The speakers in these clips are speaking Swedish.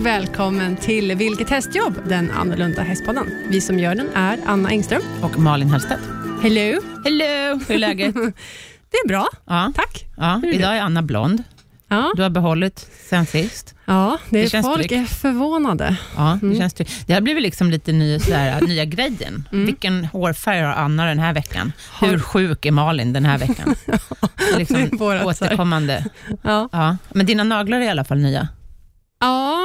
välkommen till Vilket hästjobb? Den annorlunda hästpodden. Vi som gör den är Anna Engström. Och Malin Hellstedt. Hello! Hello! Hur är läget? Det är bra, Ja. tack. Ja, är idag är Anna blond. Ja, Du har behållit sen sist. ja det är Det känns folk tryggt. är förvånade. Ja, det, Mm. känns tryggt. det har blivit liksom lite ny, sådär, nya grejen. Vilken hårfärg har Anna den här veckan? Hur sjuk är Malin den här veckan? Liksom det är här. återkommande. Ja, Ja. Men dina naglar är i alla fall nya. Ja,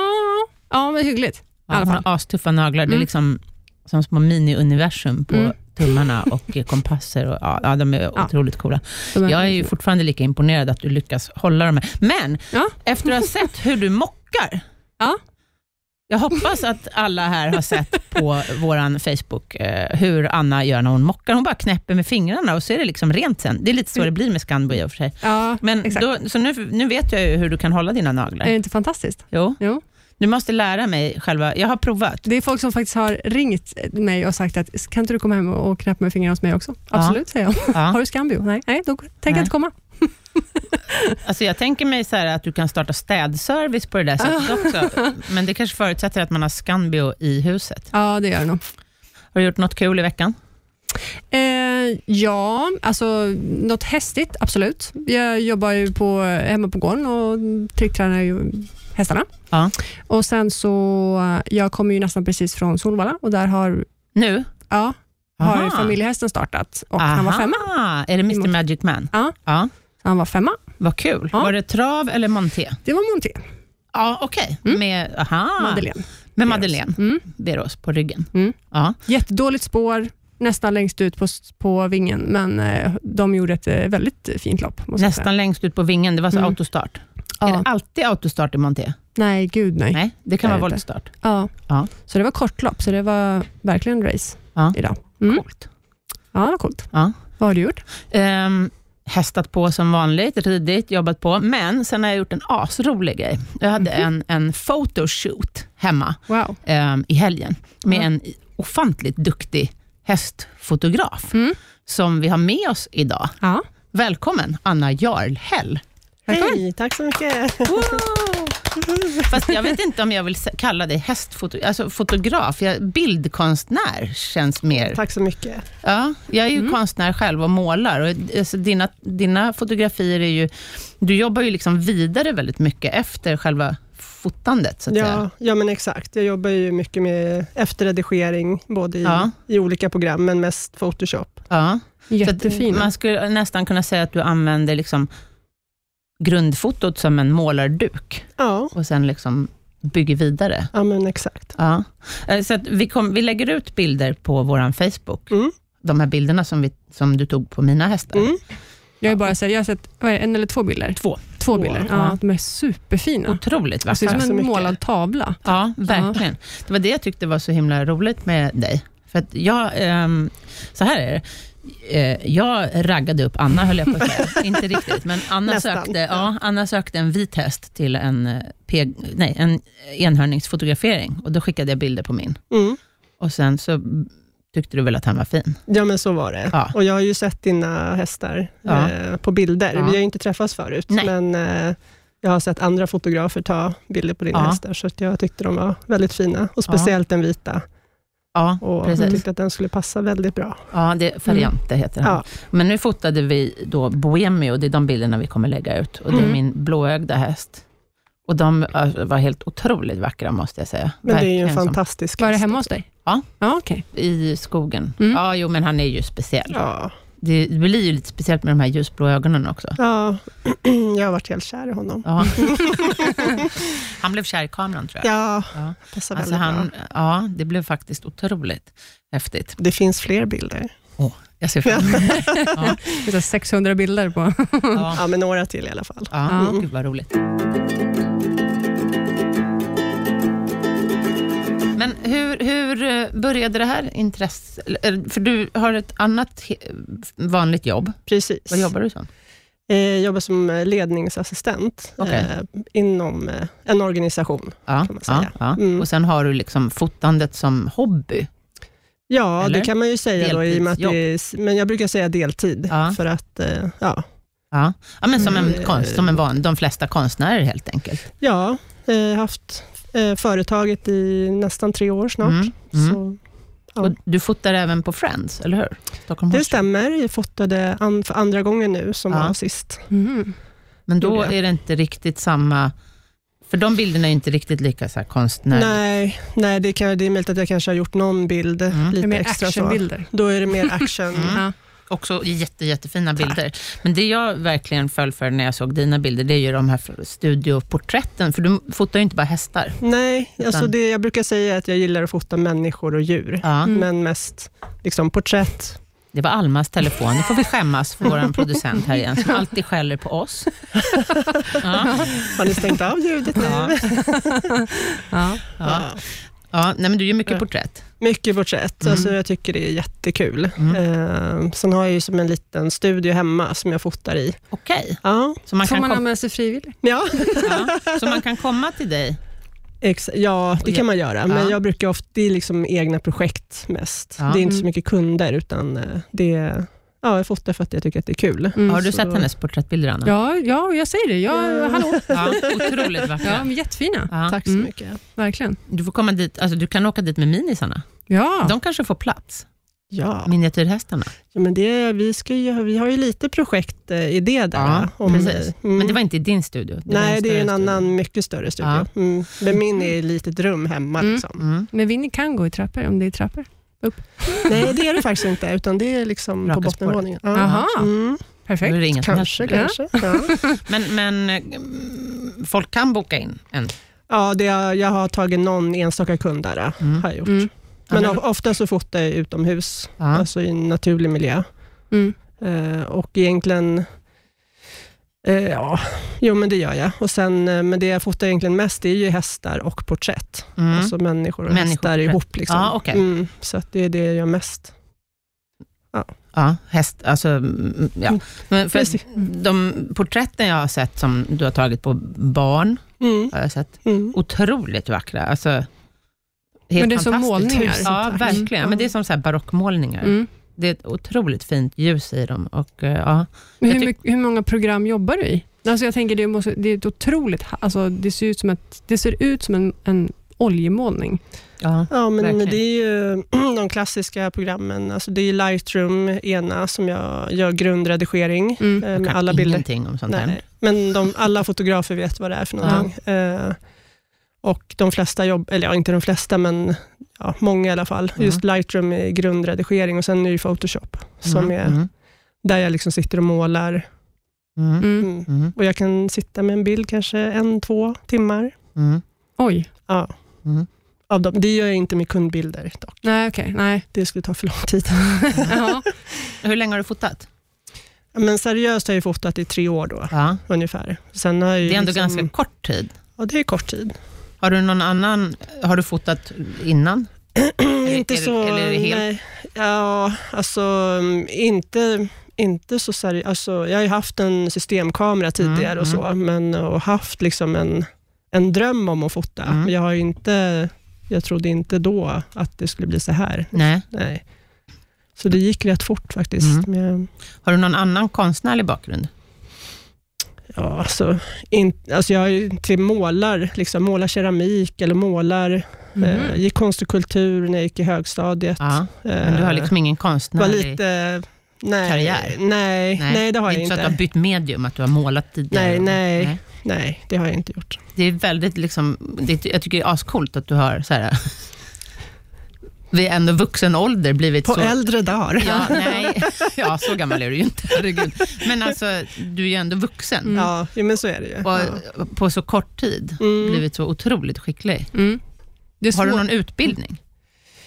ja men hyggligt. Ja, alla hon har astuffa naglar. Det är Mm. liksom som små mini-universum på Mm. tummarna och kompasser. Och, ja, ja, de är Ja. otroligt coola. Jag är ju fortfarande lika imponerad att du lyckas hålla dem här. Men Ja. efter att ha sett hur du mockar, Ja. Jag hoppas att alla här har sett på vår Facebook eh, hur Anna gör när hon mockar. Hon bara knäpper med fingrarna och så är det liksom rent sen. Det är lite så det blir med Scanbo i och för sig. Ja, Men exakt. då, så nu, nu vet jag ju hur du kan hålla dina naglar. Är det inte fantastiskt? Jo, Jo. Du måste lära mig själva. Jag har provat. Det är folk som faktiskt har ringt mig och sagt att kan inte du komma hem och knäppa med fingrarna hos mig också? Absolut, säger jag. Ja. Har du Scambio? Nej, nej då tänker jag inte komma. Alltså jag tänker mig så att du kan starta städservice på det där sättet också. Men det kanske förutsätter att man har Scanbio i huset. Ja, det gör det nog. Har du gjort något kul i veckan? Eh, ja, alltså något hästigt, absolut. Jag jobbar ju på, hemma på gården och tricktränar ju hästarna. Ja. Och sen så, jag kommer ju nästan precis från Solvalla och där har, Nu? ja, har Aha. familjehästen startat och han var femma. Aha, Är det Mr Magic Man? Ja. ja. Han var femma. Vad kul. Ja. Var det trav eller monté? Det var Monté, Ja, okej. Mm. Med, aha, Madeleine. med Madeleine Mm. Beros på ryggen. Mm. Ja. Jättedåligt spår, nästan längst ut på, på vingen, men eh, de gjorde ett eh, väldigt fint lopp. Nästan längst ut på vingen, det var så Mm. autostart. Är Ja. det alltid autostart i monté? Nej, gud nej. Nej, det kan Det är vara voltstart. Ja. Ja. Så det var kortlopp, så det var verkligen race Ja. idag. Mm. Coolt. Ja, det var coolt. Ja. Vad har du gjort? Ehm, hästat på som vanligt, ridit, jobbat på. Men sen har jag gjort en asrolig grej. Jag hade en, en photoshoot hemma Wow. ehm, i helgen med en ofantligt duktig hästfotograf Mm. som vi har med oss idag. Ja. Välkommen Anna Jarlhäll. Välkommen. Hej, tack så mycket. Fast jag vet inte om jag vill kalla dig hästfotograf, alltså fotograf. Jag, bildkonstnär känns mer... Tack så mycket. Ja, jag är ju Mm. konstnär själv och målar. Och, alltså, dina, dina fotografier är ju... Du jobbar ju liksom vidare väldigt mycket efter själva fotandet, så att säga. Ja, ja, men exakt. Jag jobbar ju mycket med efterredigering, både i, Ja. i olika program, men mest Photoshop. Ja. Jättefina. man skulle nästan kunna säga att du använder liksom grundfotot som en målarduk Ja, och sen liksom bygger vidare. ja men exakt. Ja. Eh, Så att vi, kom, vi lägger ut bilder på vår Facebook. Mm. De här bilderna som, vi, som du tog på mina hästar. Mm. Jag har bara jag har sett är en eller två bilder. Två. Två Två, bilder. ja. De är superfina. Otroligt Det ser vackra. ut så som en målad tavla. Ja, verkligen. Det var det jag tyckte var så himla roligt med dig. För att jag, ehm, så här är det. Eh, Jag raggade upp Anna, höll jag på att säga. Inte riktigt, men Anna Nästan. sökte, ja, Anna sökte en vit häst till en, eh, P, nej, en enhörningsfotografering. Och då skickade jag bilder på min. Mm. Och sen så tyckte du väl att han var fin? Ja, men så var det. Ja. Och jag har ju sett dina hästar Ja. eh, på bilder. Ja. Vi har ju inte träffats förut, Nej. men eh, jag har sett andra fotografer ta bilder på dina Ja. hästar, så att jag tyckte de var väldigt fina. Och speciellt den vita. Ja, Och precis. jag tyckte att den skulle passa väldigt bra. Ja, det Fariante heter han. Ja. Men nu fotade vi då Bohemio, det är de bilderna vi kommer lägga ut. Och det är Mm. min blåögda häst. Och de alltså, var helt otroligt vackra, måste jag säga. Men det är ju en som- fantastisk Var det häst hemma hos dig? Ja. Ja, okej. I skogen. Mm. Ja, jo, men han är ju speciell. Ja. Det, blir ju lite speciellt med de här ljusblå ögonen också. ja, jag har varit helt kär i honom. Ja. han blev kär i kameran, tror jag. Ja, Ja. passar Alltså väldigt han, bra. ja, det blev faktiskt otroligt häftigt. Det finns fler bilder. Jag ser fram emot det. Ja, Det är så 600 bilder på. ja. Ja, men några till i alla fall. Ja, Ja. gud vad roligt. Men hur, hur eh, började det här intresset? För du har ett annat vanligt jobb. Precis. Vad jobbar du som? Eh, Jag jobbar som eh, ledningsassistent eh, inom eh, en organisation. Ja, kan man ja, säga. ja. Mm. Och sen har du liksom fotandet som hobby. Ja, Eller? det kan man ju säga då, i att är, men jag brukar säga deltid, Ja. för att eh, ja, Ja, ja men som en Mm. konst, som en van, de flesta konstnärer helt enkelt. ja jag har haft eh, företaget i nästan tre år snart. Mm, mm. Så, ja. Och du fotar även på Friends, eller hur? Stockholm det stämmer. Jag fotade an, för andra gången nu, som Ja. var sist. Mhm. Men då är det inte riktigt samma... För de bilderna är inte riktigt lika så här konstnärliga. Nej, nej det, kan, det är möjligt att jag kanske har gjort någon bild Mm. Det är lite mer extra. Så. actionbilder. Då är det mer action. Också jätte, jättefina bilder. Men det jag verkligen föll för när jag såg dina bilder, det är ju de här studioporträtten. För du fotar ju inte bara hästar. Nej, alltså Utan- det, jag brukar säga att jag gillar att fota människor och djur. Ja. Mm. Men mest liksom, porträtt. Det var Almas telefon. Nu får vi skämmas för vår producent här igen, som alltid skäller på oss. Ja. Har ni stängt av ljudet nu? Ja. Ja. Ja. Nej, men du gör mycket Ja. porträtt. Mycket porträtt. Mm. Alltså, jag tycker det är jättekul. Mm. Eh, sen har jag ju som en liten studio hemma som jag fotar i. Okej, Ja, så, man Får kan man ha med sig frivillig? ja. ja. så man kan komma till dig? Ex- ja det kan man göra. Men Ja. jag brukar ofta, det är liksom egna projekt mest. Ja. Det är inte så Mm. mycket kunder, utan eh, det är, ja, jag fotar för att jag tycker att det är kul. Mm. Har du så- sett hennes porträttbilder, Anna? Ja, ja, jag säger det. Ja, Ja. Hallå. Ja, otroligt vackra. Ja, jättefina. Ja. Tack så Mm. mycket. Verkligen. Du, får komma dit, alltså, du kan åka dit med minisarna. Ja. De kanske får plats, Ja, miniatyrhästarna. ja men det, vi, ska ju, vi har ju lite projekt eh, i det där. Ja, om, precis. mm. Men det var inte i din studio? Det Nej, det är en studio. annan, mycket större studio. Ja. Mm. Men min är i ett litet rum hemma. Mm. Liksom. Mm. Men Winnie kan gå i trappor om det är trappor. Nej, det är det faktiskt inte, utan det är liksom Raka på bottenvåningen. Ja. Jaha, Mm. Perfekt. Kanske, kanske. Ja. Men, men mm, folk kan boka in en? Ja, det är, jag har tagit någon enstaka kund där. Mm. Har jag gjort. Mm. Men ofta så fotar jag utomhus, Ja. alltså i en naturlig miljö. Mm. Eh, och egentligen, eh, ja, jo men det gör jag. Och sen, eh, men det jag fotar egentligen mest det är ju hästar och porträtt. Mm. Alltså människor och Människor, hästar porträtt. ihop. Liksom. Ja, okej. mm, så att det är det jag gör mest. Ja, häst, alltså, mm, ja. Men för de porträtten jag har sett som du har tagit på barn, Mm. har jag sett, Mm. otroligt vackra. Alltså, helt Men det är som målningar. Ja, verkligen. Mm. Men det är som så här barockmålningar. Det är ett otroligt fint ljus i dem. Och, eh, ja. Jag hur, mycket- hur många program jobbar du i? Alltså jag tänker det, måste, det är ett otroligt... Alltså det ser ut som, ett, det ser ut som en, en oljemålning. Ja. Ja, men Verkligen. det är ju de klassiska programmen. Alltså det är Lightroom ena som jag gör grundredigering Mm. eh, Jag med kan alla bilder. ingenting om sånt Nej, här. men de, alla fotografer vet vad det är för någonting. Eh, och de flesta jobb, eller ja, inte de flesta, men ja, många i alla fall. Mm. Just Lightroom är grundredigering och sen är det Photoshop, som Mm, är mm, där jag liksom sitter och målar. mm, Mm. Mm. mm, Och jag kan sitta med en bild kanske en, två timmar. mm, Oj. Ja, mm. av dem. Det gör jag inte med kundbilder dock. Nej, okej. Nej. Det skulle ta för lång tid. ja. Hur länge har du fotat? Men seriöst har jag fotat i tre år då, Ja. ungefär. Sen har jag Det är ändå liksom, ganska kort tid. Ja, det är kort tid. Har du någon annan, har du fotat innan? inte är så... eller är Nej, ja, alltså mm, inte, inte så seriöst. Alltså, jag har ju haft en systemkamera tidigare Mm, och så, men och haft liksom en, en dröm om att fota. Mm. Jag har ju inte... Jag trodde inte då att det skulle bli så här. Nej. Nej. Så det gick rätt fort faktiskt. Mm. Har du någon annan konstnärlig bakgrund? Ja, alltså, in, alltså jag är till målar, liksom, målar keramik eller målar, Mhm. eh, gick konst och kultur när jag gick i högstadiet. Ja, men du har Eh, liksom ingen var konstnärlig... lite, nej, karriär? Nej, nej, det har är jag inte så inte. att du har bytt medium, att du har målat tidigare? Nej, nej. Nej, det har jag inte gjort. Det är väldigt, liksom, det, jag tycker det är ascoolt att du har så här, vid ändå vuxen ålder blivit På så... äldre dagar. Ja, nej, ja, så gammal är du ju inte, herregud. Men alltså, du är ju ändå vuxen. Mm. Ja, men så är det ju. Ja. Och på så kort tid Mm. blivit så otroligt skicklig. Mm. Har du någon utbildning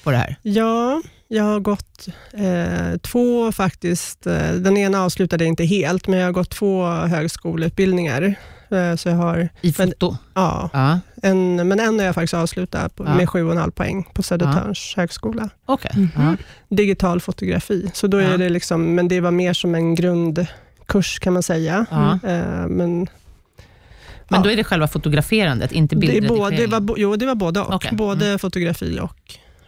på det här? Ja, jag har gått eh, två faktiskt. Eh, den ena avslutade jag inte helt, men jag har gått två högskoleutbildningar. Eh, så jag har, I foto? ja, Ja, en, men en har jag faktiskt avslutat på, Ja. med sju och en halv poäng på Södertörns högskola. okej. Mhm. Ja. Digital fotografi. Så då är Ja. det liksom, men det var mer som en grundkurs kan man säga. Ja. Eh, men Men Ja. då är det själva fotograferandet, inte det, är bildredigering? både, det, var, jo, det var både och. Okej. Både fotografi och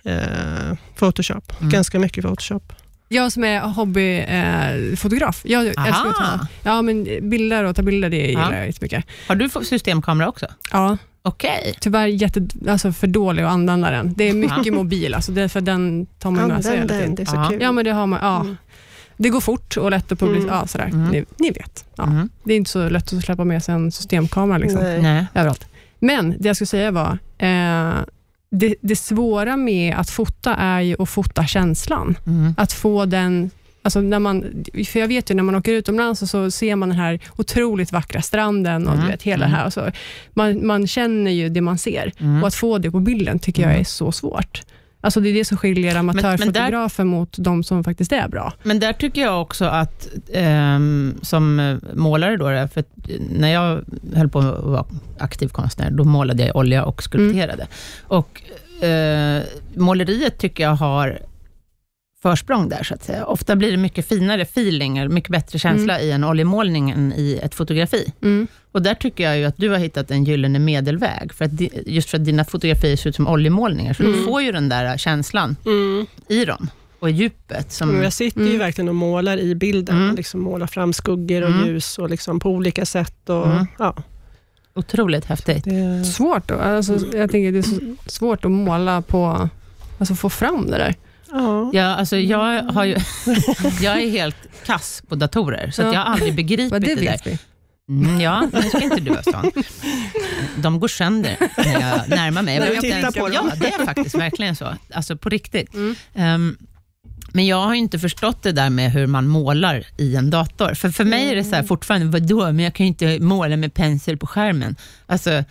eh, Photoshop. Mm. Ganska mycket Photoshop. Jag som är hobbyfotograf, eh, jag älskar att ta Aha. ja, men bilder och ta bilder det gillar Ja. jag jättemycket. Har du systemkamera också? Ja, Okej. Tyvärr jätte, alltså för dålig att använda den. Det är mycket mobil, alltså det är för den tar man med sig hela den, tiden. det är så Ja. kul. Ja, men det har man. Ja. Mm. Det går fort och lätt att publicera. Mm. Ja, sådär. Mm. Ni, ni vet. Ja. Mhm. Det är inte så lätt att släppa med sig en systemkamera liksom, Nej. Nej. överallt. Men det jag skulle säga var, eh, det, det svåra med att fota är ju att fota känslan. Mm. Att få den Alltså när man, för jag vet ju när man åker utomlands och så ser man den här otroligt vackra stranden och Mm. du vet, hela Mm. det här. Och så, man, man känner ju det man ser Mm. och att få det på bilden tycker jag Mm. är så svårt. Alltså det är det som skiljer amatörfotografer mot de som faktiskt är bra. Men där tycker jag också att, ehm, som eh, målare då, för att när jag höll på att vara aktiv konstnär, då målade jag i olja och skulpterade. Och eh, måleriet tycker jag har försprång där, så att säga. Ofta blir det mycket finare feeling, mycket bättre känsla i en oljemålning än i ett fotografi. Mm. Och där tycker jag ju att du har hittat en gyllene medelväg, för att, di- just för att dina fotografier ser ut som oljemålningar, så du Mm. får ju den där känslan Mm. i dem, och i djupet. Som, Men Jag sitter ju Mm. verkligen och målar i bilden, Mm. liksom målar fram skuggor och Mm. ljus och liksom på olika sätt. Och, Mm. ja, Otroligt häftigt. det, Svårt då. Alltså, jag tänker det är så svårt att måla på, alltså få fram det där. ja. Ja, alltså jag, har ju, jag är helt kass på datorer, så att Ja. jag har aldrig begripit det, det där. vi. Mm, ja, nu ska inte du vara sån. De går sönder när jag närmar mig. När du tittar på dem. Ja, det är faktiskt verkligen så. Alltså på riktigt. Mm. Ehm, men jag har ju inte förstått det där med hur man målar i en dator. För, för mig är det så här fortfarande, vadå, men jag kan ju inte måla med pensel på skärmen. Alltså,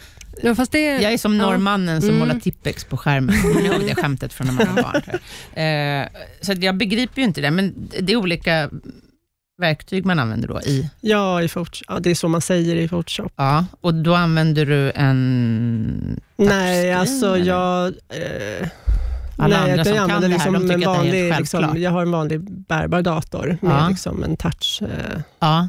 Ja, det, jag är som ja. norrmannen som Mm. målar Tippex på skärmen. Kommer ni ihåg det skämtet från när man var barn? Eh, så jag begriper ju inte det, men det är olika verktyg man använder då i Ja, i Photoshop. ja, det är så man säger i Photoshop. Ja, och då använder du en... Nej, alltså eller? jag... Eh, Alla nej, andra som jag kan använder det här, liksom de tycker en att det är vanlig, helt liksom. Jag har en vanlig bärbar dator med Ja. liksom en touch. Eh, Ja,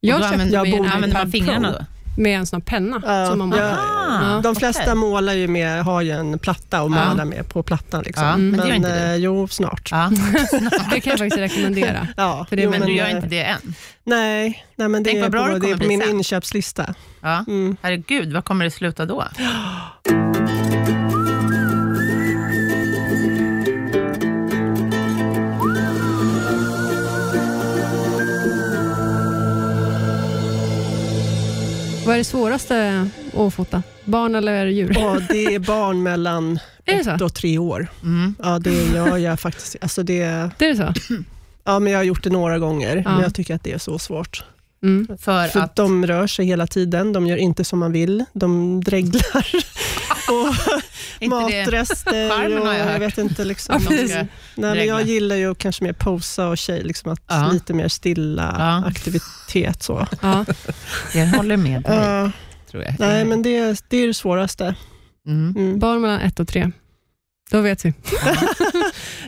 Jag och då köpte använder, jag använder man fingrarna då? Med en sån här penna. Ja, som man ja. de flesta målar ju med, har ju en platta och Ja. målar med på plattan. Liksom. Ja, men det gör inte du. eh, jo, snart. Ja, det kan jag faktiskt rekommendera. Ja, För det- jo, men du gör eh, inte det än? Nej, nej men det Tänk är på, det det på min sen. inköpslista. Ja. Mm. Herregud, vad kommer det sluta då? Vad är det svåraste att fota? Barn eller djur? Och det är barn mellan Är ett och tre år. Mm. Ja, det gör jag faktiskt. Alltså det, Det är så? ja, men jag har gjort det några gånger, Ja. men jag tycker att det är så svårt. Mm. För, För att... de rör sig hela tiden, de gör inte som man vill. De dreglar och matrester och jag vet inte. Liksom. Ja, Nej, men jag gillar ju kanske mer posa och tjej, liksom att Ja. lite mer stilla Ja. aktivitet. Så. Ja. Jag håller med dig, Ja, tror jag. nej, men det, det är det svåraste. Mm. Mm. Barn mellan ett och tre. Då vet vi.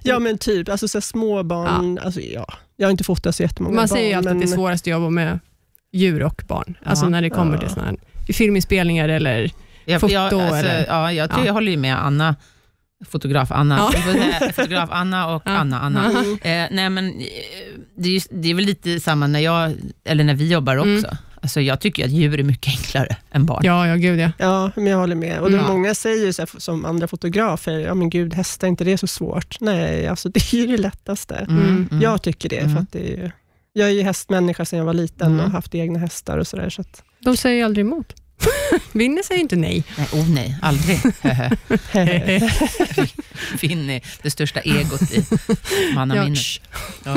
Ja, men typ. Alltså, så små barn. Alltså, ja. Jag har inte fotat så jättemånga Man barn. säger ju alltid men, att det är svårast att jobba med djur och barn. Alltså Ja. när det kommer Ja. till här filminspelningar eller... Jag, Foto jag, alltså, eller? ja, jag, tror Ja. jag håller ju med Anna, fotograf Anna. Ja. Fotograf Anna och Ja. Anna Anna. Ja. Mm. Eh, nej, men eh, det är, det är väl lite samma när, jag, eller när vi jobbar också. Mm. Alltså, jag tycker att djur är mycket enklare än barn. Ja, ja gud ja. Ja, men jag håller med. Och det, Mm. Många säger ju så här, som andra fotografer, ja men gud, hästar inte det är så svårt? Nej, alltså det är ju det lättaste. Mm, mm. Jag tycker det, Mm. för att det är ju, jag är ju hästmänniska sedan jag var liten Mm. och haft egna hästar och sådär. Så att, De säger ju aldrig emot. Vinner säger inte nej. Nej, oh nej, aldrig. Finny, det största egot i mannaminnet. Ja.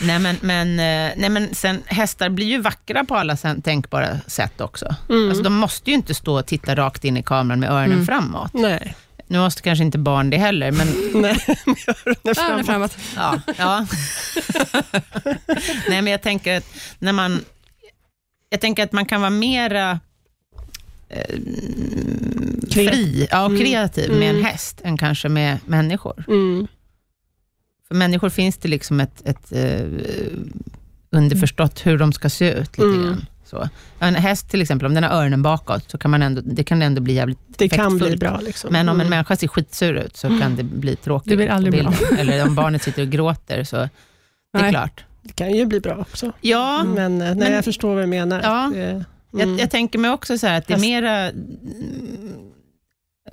Nej, men, men, eh, nej, men sen, hästar blir ju vackra på alla tänkbara sätt också. mm. Alltså, de måste ju inte stå och titta rakt in i kameran med öronen Mm. framåt. Nej, Nu måste kanske inte barn det heller, men nej, med öronen Öronen framåt. framåt. ja. ja. Nej, men jag tänker att när man... Jag tänker att man kan vara mera eh, fri ja, och Mm. kreativ med en Mm. häst än kanske med människor. Mm. För människor finns det liksom ett, ett eh, underförstått hur de ska se ut lite Mm. grann. Så. En häst till exempel, om den har öronen bakåt, så kan man ändå, det kan ändå bli jävligt Det kan bli effektfullt. bra. Liksom. Men om en Mm. människa ser skitsur ut, så kan det bli tråkigt. Det blir aldrig på bra. bilden. Eller om barnet sitter och gråter, så det är Nej. klart. Det kan ju bli bra också. Ja, Men, eh, nej, Men- jag förstår vad du menar. Ja. Det, Mm. Jag, jag tänker mig också så här att det är mera, mm,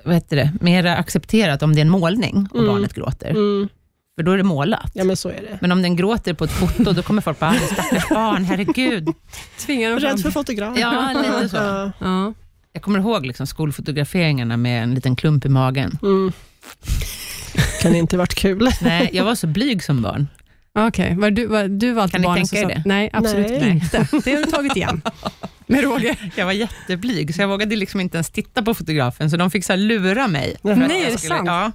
vad heter det, mera accepterat om det är en målning och Mm. barnet gråter, Mm. för då är det målat. Ja, men så är det. Men om den gråter på ett foto, då kommer folk bara, "Ah, stackars barn, herregud. Tvingar dem Rädd för fotograf. Ja, lite så. Ja. Ja. Jag kommer ihåg liksom skolfotograferingarna med en liten klump i magen. Mm. Kan inte varit kul. Nej, jag var så blyg som barn. Okej, var du, var, du var alltid Kan ni tänka som er sa- det? Nej, absolut Nej. inte. Det har du tagit igen. Med råge. Jag var jätteblyg, så jag vågade liksom inte ens titta på fotografen, så de fick så lura mig. Nej, är det sant? Ja.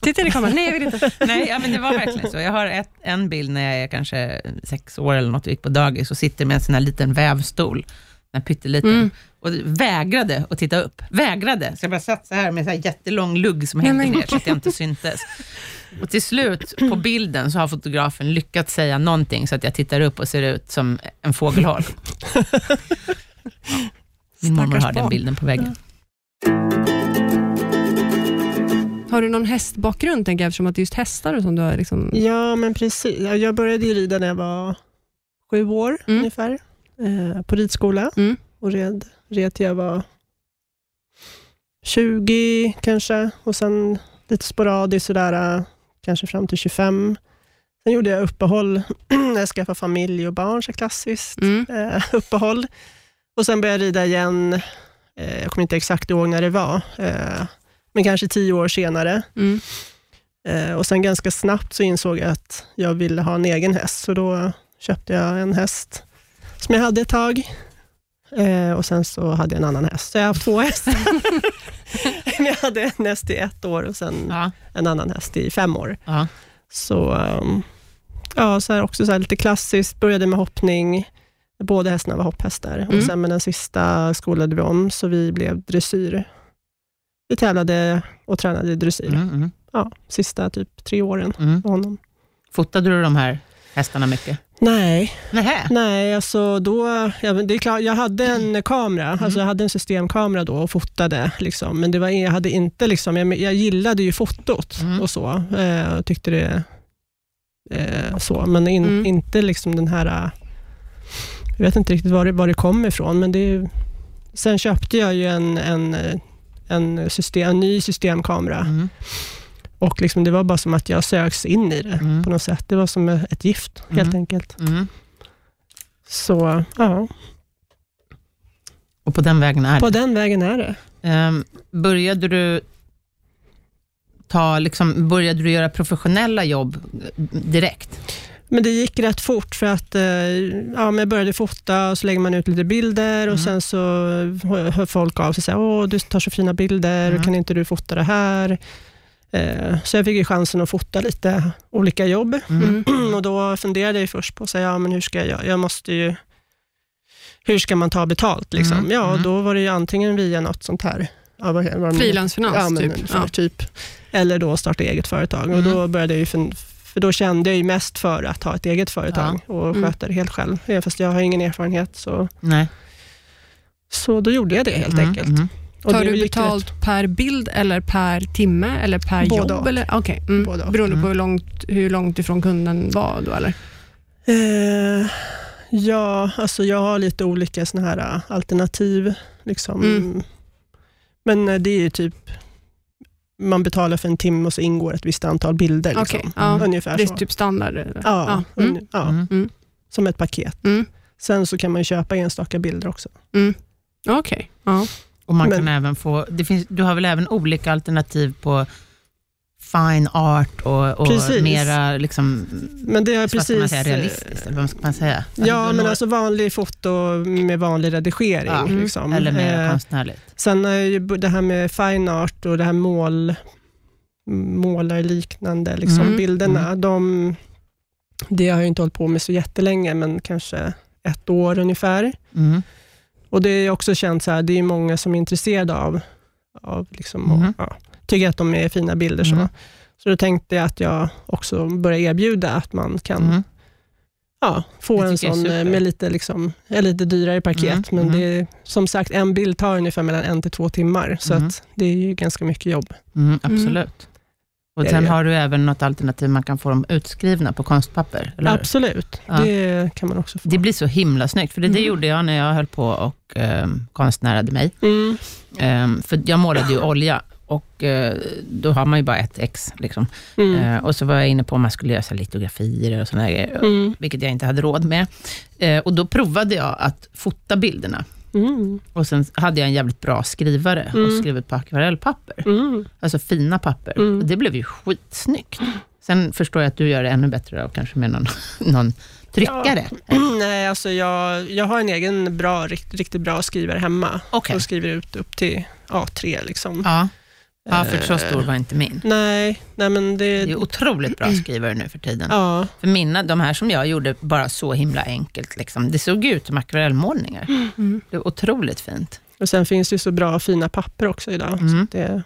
Titta i kameran. Nej, jag vill inte. Nej, ja, men det var verkligen så. Jag har ett, en bild när jag är kanske sex år eller något och gick på dagis och sitter med en sån här liten vävstol, en pytteliten, Mm. och vägrade att titta upp. Vägrade. Så jag bara satt så här med en jättelång lugg som hängde ner så att jag inte syntes. Och till slut på bilden så har fotografen lyckats säga någonting så att jag tittar upp och ser ut som en fågelholk. Ja. Min mormor har den bilden på väggen. Har du någon hästbakgrund, tänker jag, eftersom att det är just hästar och som du har liksom... Ja, men precis. Ja, Jag började ju rida när jag var sju år Mm. ungefär, eh, på ridskola. Mm. Och red, red till jag var 20 kanske, och sen lite sporadiskt sådär, eh, kanske fram till 25. Sen gjorde jag uppehåll när jag skaffade familj och barn, så klassiskt Mm. eh, uppehåll. Och sen började jag rida igen, eh, jag kommer inte exakt ihåg när det var, eh, men kanske tio år senare. Mm. Eh, och sen ganska snabbt så insåg jag att jag ville ha en egen häst, så då köpte jag en häst som jag hade ett tag. Eh, och sen så hade jag en annan häst. Så jag har haft två hästar. Jag hade en häst i ett år och sen Ja, en annan häst i fem år. ja. Så, ehm, ja, så här också så här lite klassiskt, började med hoppning. Båda hästarna var hopphästar. Mm. Och sen med den sista skolade vi om, så vi blev dressyr. Vi tävlade och tränade i dressyr. Mm, mm, Ja, sista typ tre åren mm. med honom. Fotade du de här hästarna mycket? Nej, Nähä. nej alltså då, ja, det är klart, jag hade en kamera, alltså jag hade en systemkamera då och fotade, liksom, men det var, jag hade inte, liksom, jag, jag gillade ju fotot Mm. och så, eh, och tyckte det eh, så, men in, Mm. inte liksom den här, jag vet inte riktigt var det, var det kom ifrån, men det sen köpte jag ju en, en, en, system, en ny systemkamera Mm, och liksom, det var bara som att jag sögs in i det mm, på något sätt. Det var som ett gift, helt Mm. enkelt. mm. Så ja, Och på den vägen är på det. den vägen är det. Ehm, började du ta, liksom, började du göra professionella jobb direkt? Men det gick rätt fort för att eh, ja, men jag började fota och så lägger man ut lite bilder och Mm. sen så hör hör folk av sig och säger åh du tar så fina bilder, Mm. kan inte du fota det här? Eh, så jag fick ju chansen att fota lite olika jobb Mm. och då funderade jag först på att säga, ja, men hur ska jag göra? Jag måste ju, hur ska man ta betalt? Liksom? Mm. Ja, Mm. då var det ju antingen via något sånt här, ja, Frilansfinans, ja, typ. För, Ja. typ. Eller då starta eget företag. Och Mm. då började jag ju för, för då kände jag ju mest för att ha ett eget företag och Mm. sköta det helt själv. Fast jag har ingen erfarenhet, så, Nej. så då gjorde jag det helt Mm, enkelt. Mm. Och Tar du betalt per bild eller per timme eller per Både jobb? och. Eller? Okay. Mm. Både och. Beroende på Mm. hur långt, hur långt ifrån kunden var då, eller? Eh, ja, alltså jag har lite olika såna här äh, alternativ. Liksom. Mm. Men eh, det är ju typ, man betalar för en timme och så ingår ett visst antal bilder. Liksom. Okej, ja. Ungefär Det är så. typ standard? eller? Ja, Ja. Mm. ja, Mm. Mm. som ett paket. Mm. Sen så kan man ju köpa enstaka bilder också. Mm. Okej. Ja. Och man Men- kan även få, det finns, du har väl även olika alternativ på fine art och, och Precis. mera liksom, Men det är ska man precis... säga, eh, realistiskt, eller vad ska man säga? Ja, men når- alltså vanlig foto med vanlig redigering. Ja, liksom. Eller mer Eh, konstnärligt. Sen är ju det här med fine art och det här mål, målarliknande liksom, Mm, bilderna, mm. de, det har jag inte hållit på med så jättelänge, men kanske ett år ungefär. Mm. Och Det är också känt så här, det är många som är intresserade av, av liksom, Mhm. och, ja, tycker att de är fina bilder. Så. Mm. så då tänkte jag att jag också börjar erbjuda att man kan Mm. ja, få Det en sån eh, med lite, liksom, ett lite dyrare paket. Mm, Men mm. det är, som sagt, en bild tar ungefär mellan en till två timmar, så Mm. att det är ju ganska mycket jobb. Mm, absolut. Och Det sen det. har du även något alternativ, man kan få dem utskrivna på konstpapper. Eller? Absolut, Ja. det kan man också få. Det blir så himla snyggt, för det, det Mm. gjorde jag när jag höll på och eh, konstnärade mig. Mm. Eh, för jag målade ju olja och eh, då har man ju bara ett ex. Liksom. Mm. Eh, och så var jag inne på om man skulle göra litografier och sådana grejer, Mm. vilket jag inte hade råd med. Eh, och då provade jag att fota bilderna. Mm. Och sen hade jag en jävligt bra skrivare och Mm. skrev ut på akvarellpapper. Mm. Alltså fina papper. Mm. Och det blev ju skitsnyggt. Sen förstår jag att du gör det ännu bättre, då, kanske med någon, någon tryckare. Nej, alltså jag, jag har en egen bra, rikt, riktigt bra skrivare hemma. Okej. Och skriver ut upp till A3. Liksom. Ja. Ja, för så Eh, stor var inte min. Nej, nej men Det det... är otroligt bra skrivare nu för tiden. Ja, För mina, de här som jag gjorde, bara så himla enkelt. Liksom. Det såg ut som akvarellmålningar. Mm. Det är otroligt fint. och sen finns det ju så bra fina papper också idag. Mm. Så det,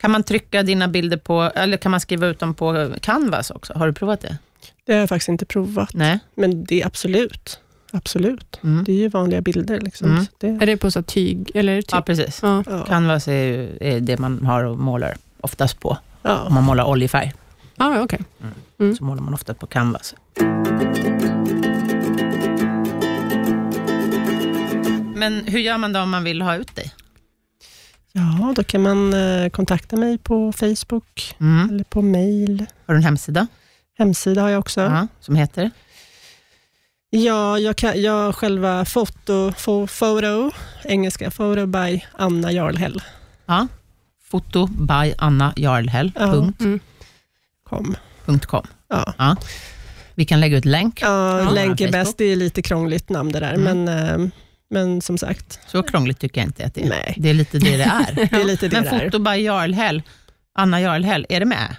Kan man trycka dina bilder på, eller kan man skriva ut dem på Canvas också? Har du provat det? det har jag faktiskt inte provat. Nej? Men det är absolut. Absolut. Mm. Det är ju vanliga bilder. Liksom. Mm. Det, Är det på så tyg? Eller tyg? Ja, precis. Ja. Canvas är, är det man har och målar oftast på. Om Ja. man målar oljefärg, Ah, okej. Mm. så målar man ofta på Canvas. Men hur gör man då om man vill ha ut dig? ja, då kan man eh, kontakta mig på Facebook Mm. eller på mail. Har du en hemsida? Hemsida har jag också. Ja, som heter? Ja, jag, kan, jag själva foto, fo, photo, engelska photo by Anna Jarlhäll. Ja. Foto by Anna Jarlhäll. Ja. Punkt, Mm. Kom. punkt com. Ja. Vi kan lägga ut länk. Ja, Ja. länk är bäst. Det är lite krångligt namn det där, Mm. men, eh, men som sagt, Så krångligt tycker jag inte att det är. Nej. Det är lite det det är. det är lite det Men där. foto by Jarlhäll, Anna Jarlhäll, är det med?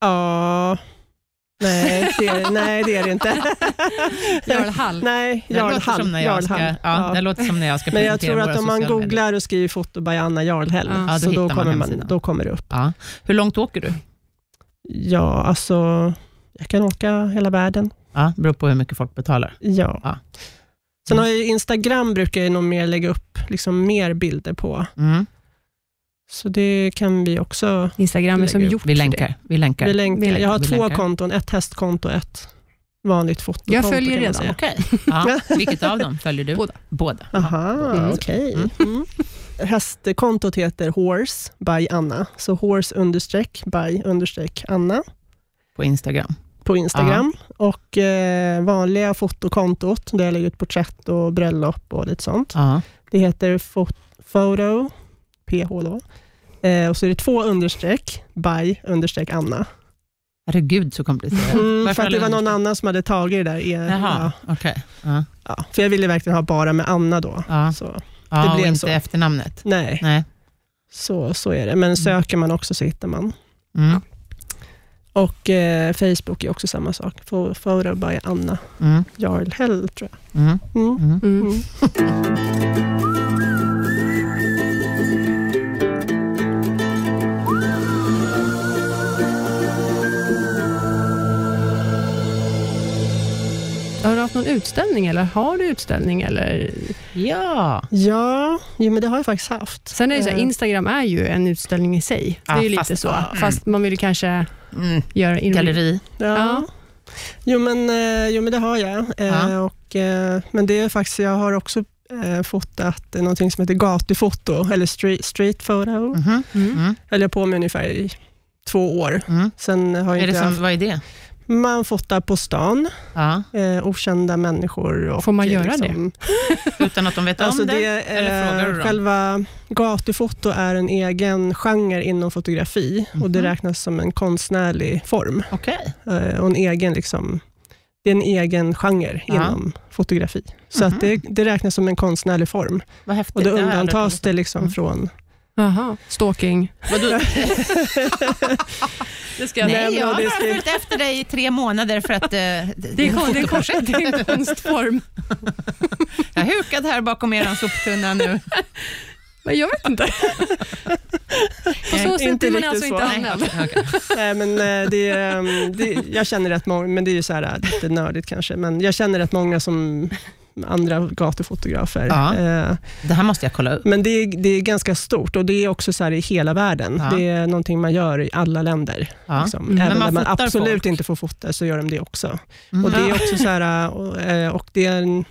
Ja, nej det, är, nej, det är det inte. Jarl Hall. nej, Det Jarlhall. när jag ska, Jarlhall. ja, Ja. Det låter som när jag ska Men jag tror att om man sociala medier. googlar och skriver foto by Anna Jarlhäll, Ja. Ja, då så då man kommer, man, då kommer det upp. Hur långt åker du? Ja, alltså, jag kan åka hela världen. Ja, beror på hur mycket folk betalar. Ja. Ja. Sen har jag Instagram, brukar jag nog mer lägga upp liksom mer bilder på. Mm. Så det kan vi också Instagram är som gjort Vi länkar. Vi länkar. vi länkar. Vi länkar. Jag har Vi två länkar. konton, ett hästkonto och ett vanligt fotokonto. Jag följer redan. Okej. Ja. Vilket av dem följer du? Båda. Båda. Aha, Mm. okej. Mm. Mm. Hästkontot heter Horse by Anna, så horse understreck by understreck Anna På Instagram. på Instagram. Och eh, vanliga fotokontot, där jag lägger ut porträtt och bröllop och lite sånt. Ja. Det heter fo- photo, PH då. Eh, och så är det två understreck, by understreck Anna. Herregud så komplicerat. Mm, för att det var någon annan som hade tagit det där. i- Jaha, Ja, okej. Ja. ja. För jag ville verkligen ha bara med Anna då. Ja. Så, Det och blev inte så. efternamnet. nej, Nej. så, så är det. Men söker man också så hittar man. Mm. Och eh, Facebook är också samma sak. Fo- Photo by Anna Mm. Jarlhäll, tror jag. Mm. Har du haft någon utställning eller har du utställning? Eller? Ja. Ja, jo, men det har jag faktiskt haft. Sen är det så här, Eh, Instagram är ju en utställning i sig. Det är ju lite fast- så. ja. Fast man vill kanske Mm. göra in Galleri. Ja. Ja. Jo, men, eh, jo, men det har jag. Eh, Ja. och, men det är faktiskt, jag har också fotat någonting som heter gatufoto, eller street, street photo. Mhm. Mm. Mm. höll jag på med ungefär i två år. Mm. Sen har jag Är det inte som, haft, vad är det? Man fotar på stan, Ja. eh, okända människor. Och, Får man eh, göra liksom, Utan att de vet Alltså om det? det Eller frågar du eh, dem? själva gatufoto är en egen genre inom fotografi och det Mhm. räknas som en konstnärlig form. Okej. Eh, och en egen, liksom, det är en egen genre Ja. inom fotografi. Så Mhm. att det, det räknas som en konstnärlig form. Vad häftigt. Och då Det undantas hört det liksom Mm. från... Jaha, stalking. Vadå? Det ska Nej, men jag har bara ska- följt efter dig i tre månader för att eh, det, Det är, det, är det är en konstform. Jag är hukad här bakom er soptunna nu. Men jag vet inte. På så sätt Inte är man alltså inte så. anmäld. Okej. Nej, men eh, det, är, ehm, det, jag känner rätt många, men det är ju så här, äh, lite nördigt kanske, men jag känner rätt många som andra gatufotografer. Ja. Eh, Det här måste jag kolla upp. Men det är, det är ganska stort och det är också så här i hela världen. Ja. Det är någonting man gör i alla länder. Ja. Liksom. Mm. Även Men man där man absolut folk. inte får fota så gör de det också. Mm. Och det är också så här, och, eh, och det är en,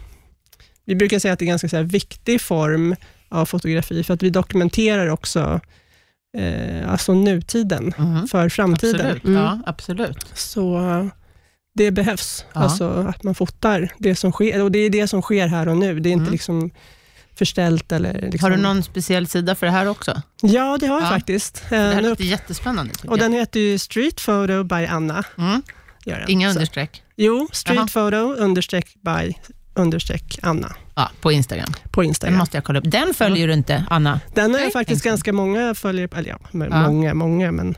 vi brukar säga att det är en ganska så viktig form av fotografi, för att vi dokumenterar också eh, alltså nutiden Mhm. för framtiden. Absolut. Mm. Ja, absolut. Så eh, det behövs, Ja. alltså att man fotar det som sker. Och det är det som sker här och nu. Det är inte Mm. liksom förställt eller... Liksom. Har du någon speciell sida för det här också? Ja, det har jag Ja. faktiskt. Eh, Det här nu- låter jättespännande. och jag. den heter ju Street Photo by Anna. Mm. Den. Inga Så- understreck? Jo, Street Jaha. Photo understreck by understreck Anna Ja, på Instagram. på Den Instagram. måste jag kolla upp. Den följer du inte, Anna? Den har Nej. faktiskt ganska många följare på, eller ja, Ja. många, många, men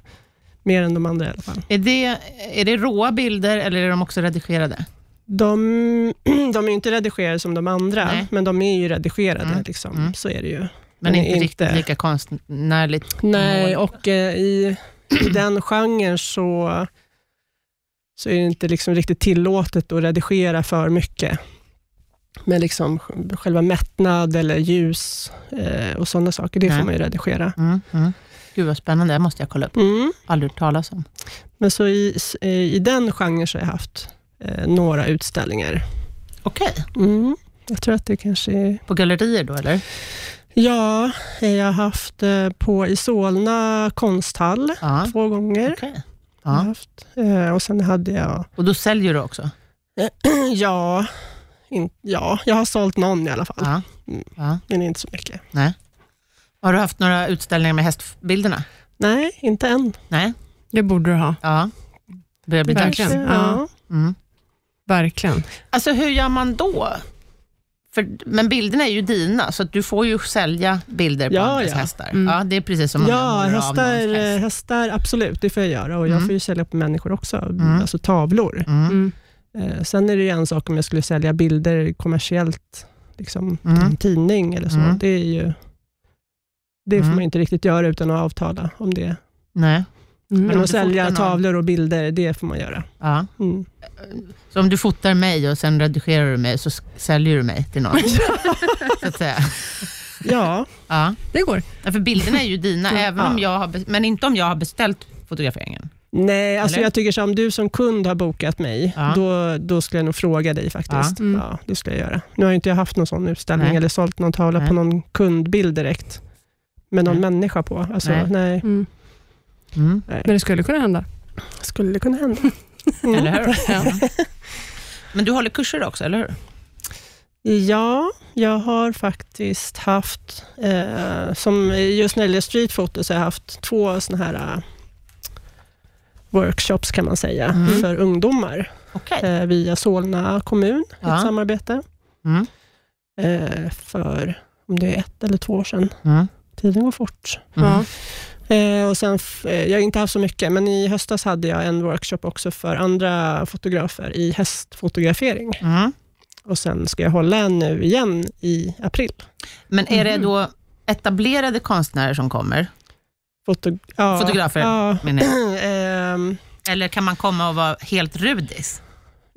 mer än de andra i alla fall. Är det, är det råa bilder eller är de också redigerade? De, de är inte redigerade som de andra, Nej. men de är ju redigerade. Mm. Liksom. Mm. Så är det ju. Men Men inte, inte- riktigt lika konstnärligt Nej, mål. och eh, i, i den genren så, så är det inte liksom riktigt tillåtet att redigera för mycket. Med liksom själva mättnad eller ljus eh, och sådana saker, det Nej. får man ju redigera. Mm, mm. Gud vad spännande, det måste jag kolla upp. Mm. Aldrig hört talas om. Men så i, eh, i den genren så har jag haft eh, några utställningar. Okej, Mm. Jag tror att det kanske är... på gallerier då eller? Ja, jag har haft eh, på i Solna konsthall Ja, två gånger. har Ja. haft. Eh, och sen hade jag Och då säljer du också? Ja, in, ja, jag har sålt någon i alla fall, Ja. Mm. men inte så mycket. Har du haft några utställningar med hästbilderna? Nej, inte än. Nej? Det borde du ha. Ja. Börjar bli dags. Verkligen. Ja. Mm. Verkligen. Alltså hur gör man då? För, men bilderna är ju dina, så att du får ju sälja bilder på Ja, andras ja. hästar. Mm. Ja, det är precis som om jag Ja, hästar, häst. hästar, absolut, det får jag göra. Och jag Mm. får ju sälja på människor också, Mm. alltså tavlor. Mm. Mm. Eh, sen är det ju en sak om jag skulle sälja bilder kommersiellt, liksom Mm. till en tidning eller så. Mm. Det är ju det får Mm. man inte riktigt göra utan att avtala om det. Nej. Mm. Men att sälja tavlor och bilder, det får man göra. Ja. Mm. Så om du fotar mig och sen redigerar du mig, så säljer du mig till någon. så att säga. Ja, Ja. Det går. Ja, För bilderna är ju dina, även om jag har, men inte om jag har beställt fotograferingen. Nej, alltså Eller? jag tycker så om du som kund har bokat mig, Ja. då, då skulle jag nog fråga dig faktiskt. Ja. Mm. Ja, det skulle jag göra. Nu har ju inte jag haft någon sån utställning Nej. eller sålt någon tavla Nej. på någon kundbild direkt med någon Nej. människa på. Alltså, Nej. nej. Mm. Mm. nej. Men det skulle kunna hända. Skulle det kunna hända? Mm. Eller hur? Ja. Men du håller kurser också, eller hur? Ja, jag har faktiskt haft, eh, som just när det gäller streetfoto, så har jag haft två såna här eh, workshops kan man säga, Mm. för ungdomar Okej. eh, via Solna kommun, Ja. ett samarbete. Mm. eh, för om det är ett eller två år sedan. Mm. Tiden går fort. Mm. Eh, och sen, eh, jag har inte haft så mycket, men i höstas hade jag en workshop också för andra fotografer i hästfotografering. Mm. Och sen ska jag hålla en nu igen i april. Men är det Mhm. då etablerade konstnärer som kommer? Foto, ja, Fotografer, Ja, menar jag. ehm, Eller kan man komma och vara helt rudis?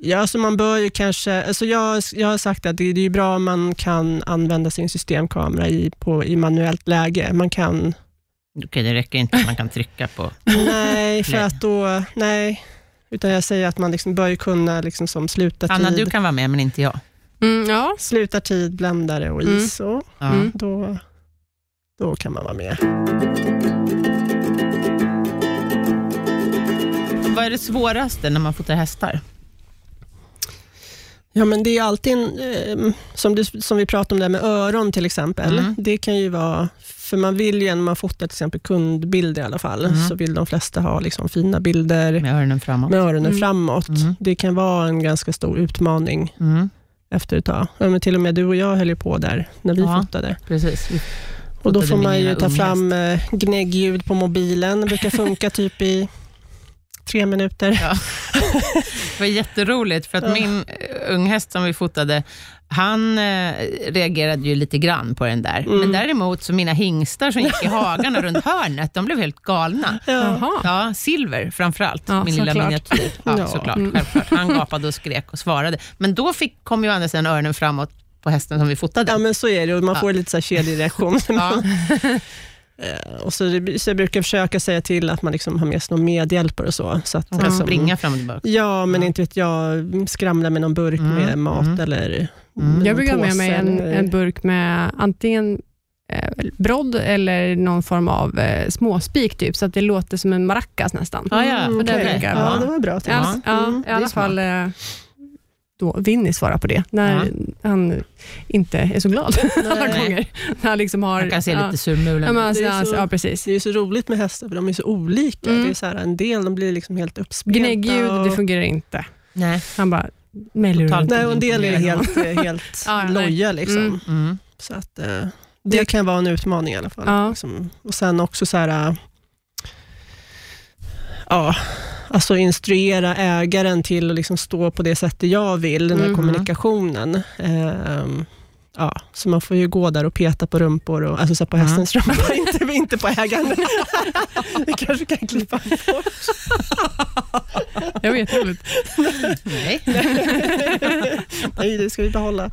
Ja, så man bör ju kanske... Alltså jag, jag har sagt att det, det är bra om man kan använda sin systemkamera i, på, i manuellt läge. Man kan... Okej, det räcker inte att man kan trycka på... Nej, för att då... Nej. Utan jag säger att man liksom bör ju kunna liksom som sluta Anna, tid. du kan vara med, men inte jag. Mm, ja. Slutar tid, bländare och Mm. ISO. Ja. Mm. Då, då kan man vara med. Vad är det svåraste när man fotar hästar? Ja, men det är alltid en, eh, som, du, som vi pratade om det med öron till exempel. Mm. Det kan ju vara, för man vill ju när man fotar till exempel kundbilder i alla fall, Mm. så vill de flesta ha liksom fina bilder Med öronen framåt. med öronen Mm. framåt. Mm. Det kan vara en ganska stor utmaning Mm, efter ett tag. Ja, men till och med du och jag höll ju på där när vi Ja. fotade. precis. Och då får man ju ta unghäst. fram eh, gnäggljud på mobilen. Det brukar funka typ i tre minuter. Ja. Det var jätteroligt, för att Ja. min eh, unghäst som vi fotade, han eh, reagerade ju lite grann på den där. Mm. Men däremot så mina hingstar som gick i hagarna runt hörnet, de blev helt galna. Ja. Jaha. Ja, Silver framförallt, Ja, min lilla såklart. miniatyr. Ja, Ja. såklart. Mm. Självklart. Han gapade och skrek och svarade. Men då fick, kom ju andra sidan öronen framåt på hästen som vi fotade. Ja, men så är det och man Ja. får lite så här kedjereaktion. Ja. Eh, och så, så jag brukar försöka säga till att man liksom har med sig någon medhjälpare och så. så att, Man kan liksom- springa fram och tillbaka. Ja, men Ja. inte vet jag, skramla med någon burk Mm, med mat mm. eller Mm. Jag brukar ha med mig en, en burk med antingen eh, brodd eller någon form av eh, småspik, typ, så att det låter som en maracas nästan. Ja, ja. Mm, För det ja, det var bra. Ja, tips. ja, Mm. I alla fall eh, då Vinny svarar på det, när han inte är så glad alla gånger. När han liksom har, Man kan se ja, lite surmulen ja, men ut. alltså, Det är alltså, så- ja, precis. Det är så roligt med hästar, för de är så olika. Mm. Det är så här, en del de blir liksom helt uppspelta. Gnäggljud, och- det fungerar inte. Nej. Han bara mäller Totalt. runt. Nej, och en del är helt, eh, helt Ja, loja. Liksom. Mm. Mm. Så att, eh, det kan vara en utmaning i alla fall. Ja. Liksom. Och sen också så här, äh, ja, alltså instruera ägaren till att liksom stå på det sättet jag vill, den här Mhm. kommunikationen. Ehm, ja, så man får ju gå där och peta på rumpor, och, alltså så på Mm. hästens rumpa, inte, inte på ägaren. Vi kanske kan klippa bort. Jag vet roligt. Nej. Nej, det ska vi behålla.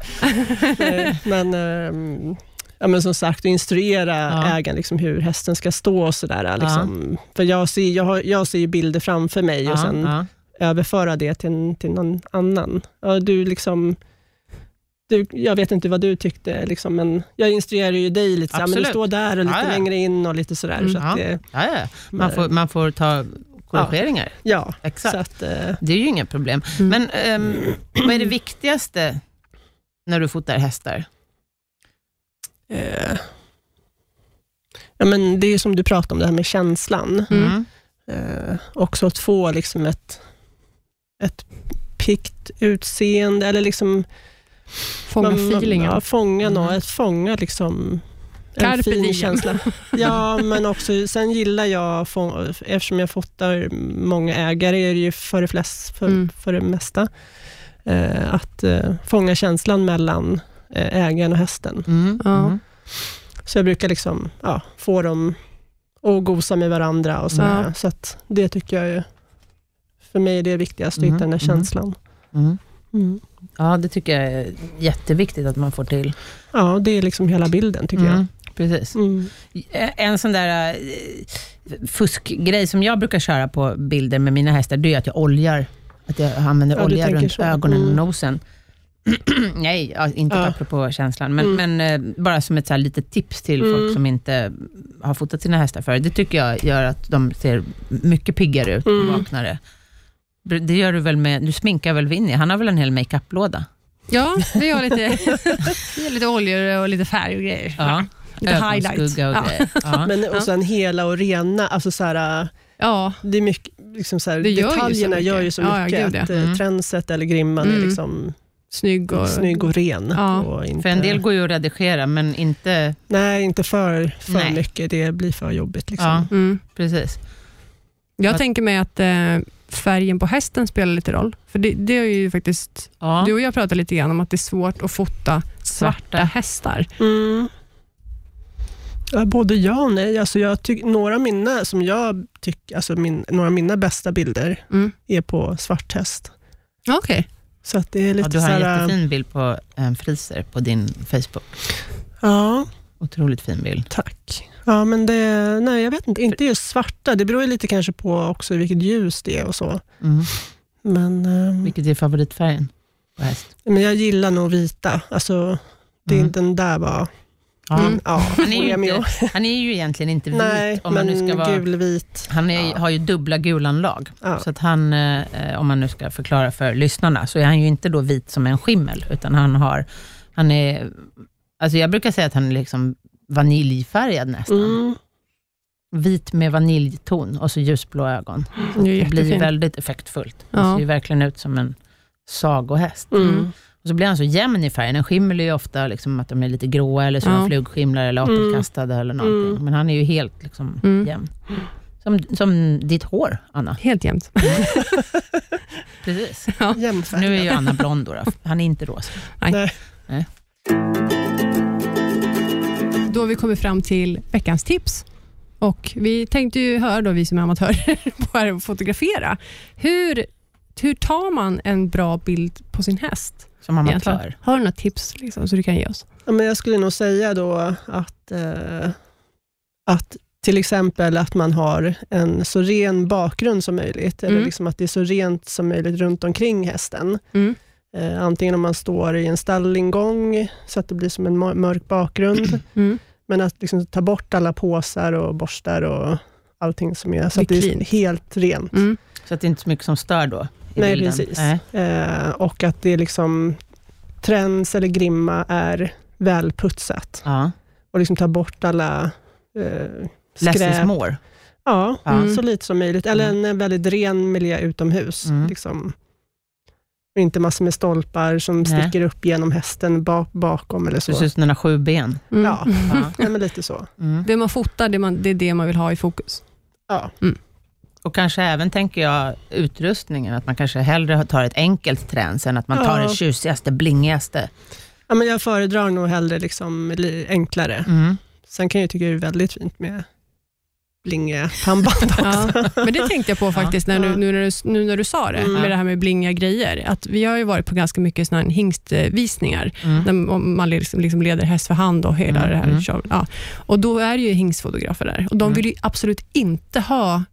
Nej, men, ehm, ja, men som sagt, instruera Ja. ägaren liksom, hur hästen ska stå och sådär. Liksom. För jag ser, jag, har, jag ser ju bilder framför mig och Ja, sen ja. överföra det till, till någon annan. Ja, du liksom, du, jag vet inte vad du tyckte, liksom, men jag instruerar ju dig lite, så här, men du står där och lite Ja, ja. längre in och lite sådär. Mm. Så att Ja. det, Ja, ja. Man, får, man får ta korrigeringar. ja, Exakt. att, eh, Det är ju inga problem. Mm. Men ehm, vad är det viktigaste när du fotar hästar? Eh, ja, men det är som du pratade om, det här med känslan. Mm. Eh, också att få liksom ett, ett pikt utseende, eller liksom Fånga man- feelingen. Ja, fånga Mm. något, att fånga liksom en fin diem. känsla. Ja, men också, sen gillar jag, eftersom jag fotar många ägare, är det ju för det, flest, för, Mm. för det mesta, eh, att eh, fånga känslan mellan ägaren och hästen. Mm. Ja. Mm. Så jag brukar liksom, ja, få dem att gosa med varandra och så, Ja. så att det tycker jag är, för mig är det viktigast, att Mm, hitta den där mm. känslan. Mm. Mm. Ja, det tycker jag är jätteviktigt att man får till. Ja, det är liksom hela bilden tycker Mm. Precis. jag. Mm. En sån där eh, fuskgrej som jag brukar köra på bilder med mina hästar, det är att jag oljar. Att jag använder Ja, olja runt så. ögonen och Mm. nosen. Nej, ja, inte Ja. apropå känslan, men, Mm. men eh, bara som ett så här litet tips till Mm. folk som inte har fotat sina hästar förr. Det tycker jag gör att de ser mycket piggare ut och Mm. vaknare. Det gör du väl med, du sminkar väl Winnie? Han har väl en hel makeup-låda? Ja, vi har lite, lite oljor och lite färg och grejer. Lite highlight. Ögonskugga och Ja. grejer. Ja. Men Ja. och sen hela och rena, alltså så här, Ja, det är mycket, liksom så här, Det gör ju så detaljerna mycket. gör ju så Ja, ja, mycket. gud, ja. att eh, Mm. Tränset eller grimman är Mm. liksom snygg och... snygg och ren. Ja. Och inte, För en del går ju att redigera, men inte... Nej, inte för, för Nej. mycket. Det blir för jobbigt. Liksom. Ja, Mm. precis. Jag Att- tänker mig att eh, färgen på hästen spelar lite roll. För det, det är ju faktiskt, Ja. du och jag pratade lite grann om att det är svårt att fota svarta, Svarta. hästar. Mm. Ja, både ja och nej. Alltså jag tyck, några mina, som jag tycker, alltså min, några av mina bästa bilder Mm. är på svart häst. Okej. Så att det är Ja, lite du har en jättefin bild på en friser på din Facebook. Ja, Otroligt fin bild. tack. Ja, men det, nej, jag vet inte. Inte just svarta. Det beror ju lite kanske på också vilket ljus det är och så. Mm. Men, ehm, Vilket är favoritfärgen på häst? men jag gillar nog vita. Alltså, det är Mm. inte den där var... Mm. Ja, Han, är ju inte, han är ju egentligen inte vit. Nej, om man nu ska vara, gulvit. han är, Ja. har ju dubbla gulanlag. Ja. Så att han, eh, om man nu ska förklara för lyssnarna, så är han ju inte då vit som en skimmel, utan han har, han är, alltså jag brukar säga att han är liksom vaniljfärgad nästan. Mm. Vit med vaniljton och så ljusblå ögon. Det är Det blir väldigt effektfullt. Det Ja. ser ju verkligen ut som en sagohäst. Mm. Och så blir han så jämn i färgen. En skimmel är ju ofta liksom att de är lite gråa, eller så Ja. flugskimlar, eller apelkastade eller någonting. Mm. Men han är ju helt liksom Mm. jämn. Som, som ditt hår, Anna. Helt jämnt. Precis. Jämnfärgad. Nu är ju Anna blond då, då. Han är inte rosa. Nej. Då har vi kommit fram till veckans tips. Och Vi tänkte ju höra, då, vi som är amatörer, på att fotografera. Hur, hur tar man en bra bild på sin häst? Som amatör? egentligen. Har du några tips liksom, så du kan ge oss? Ja, men jag skulle nog säga då att, eh, att till exempel att man har en så ren bakgrund som möjligt, eller Mm. liksom att det är så rent som möjligt runt omkring hästen. Mm. Eh, antingen om man står i en stallingång, så att det blir som en mör- mörk bakgrund, Mm. men att liksom ta bort alla påsar och borstar och allting som är, så Det att det är helt rent. Mm. Så att det är inte så mycket som stör då? I Nej, bilden. precis. Eh, och att det är liksom, träns eller grimma är välputsat. Ja. Och liksom ta bort alla eh, Less is skräp. more. Ja, Ja. så lite som möjligt. Eller en, en väldigt ren miljö utomhus. Mm. Liksom. Och Inte massor med stolpar som Nej. sticker upp genom hästen bak, bakom eller så. Precis, den har sju ben. Mm. Ja. Ja. Ja, men lite så. Mm. Det man fotar, det, man, det är det man vill ha i fokus. Ja. Och kanske även, tänker jag, utrustningen. Att man kanske hellre tar ett enkelt träns än att man tar Ja. det tjusigaste, blingigaste. Ja, men jag föredrar nog hellre liksom li- enklare. Mm. Sen kan jag tycka det är väldigt fint med blingiga pannband också. Ja. Men det tänkte jag på faktiskt när du, nu, när du, nu när du sa det, Mm. med det här med blingiga grejer. Att vi har ju varit på ganska mycket såna här hingstvisningar, Mm. där man liksom, liksom leder häst för hand och hela Mm, det här. mm. Ja. Och då är det ju hingstfotografer där och de Mm. vill ju absolut inte ha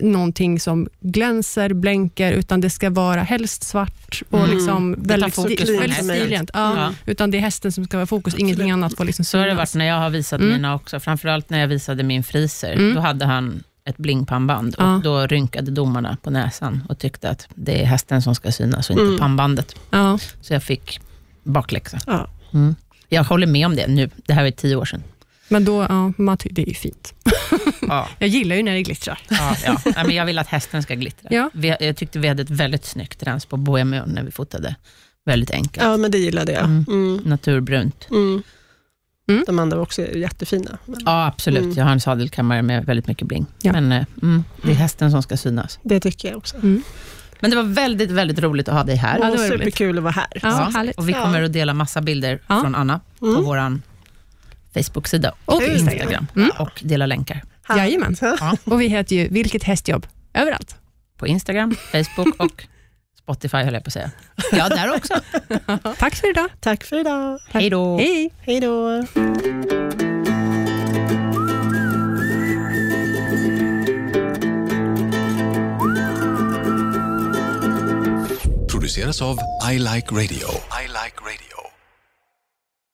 någonting som glänser, blänker, utan det ska vara helst svart och Mm. liksom väldigt, fokus väldigt stilrent. Ja. Ja. Utan det är hästen som ska vara fokus, ingenting annat får liksom Så har det synas. varit när jag har visat Mm. mina också. Framförallt när jag visade min friser. Mm. Då hade han ett blingpannband och Ja. då rynkade domarna på näsan och tyckte att det är hästen som ska synas och inte Mm. pannbandet. Ja. Så jag fick bakläxa. Ja. Mm. Jag håller med om det nu. Det här var tio år sedan. Men då, ja, man ty- det är ju fint. Ja, Jag gillar ju när det glittrar. ja, ja. Men jag vill att hästen ska glittra. Ja. Vi, jag tyckte vi hade ett väldigt snyggt rens på Bohemian när vi fotade. Väldigt enkelt. ja, men det gillade jag. Mm. Mm. Naturbrunt. Mm. Mm. De andra var också jättefina. Men Ja, absolut. Mm. Jag har en sadelkammare med väldigt mycket bling. Ja. Men eh, mm, det är hästen som ska synas. Det tycker jag också. Men det var väldigt, väldigt roligt att ha dig här. Ja, det var roligt. superkul att vara här. Ja, härligt. Och vi Ja. kommer att dela massa bilder Ja. från Anna på Mm. vår Facebook-sida Och och Kul. Instagram. Mm. Och dela länkar Jajamän. Ja. Och vi heter ju Vilket hästjobb överallt. på Instagram, Facebook och Spotify höll jag på att säga. Ja, där också. Tack för idag. Tack för idag. Hej då. Hej. Hej då. produceras av I Like Radio. I like radio.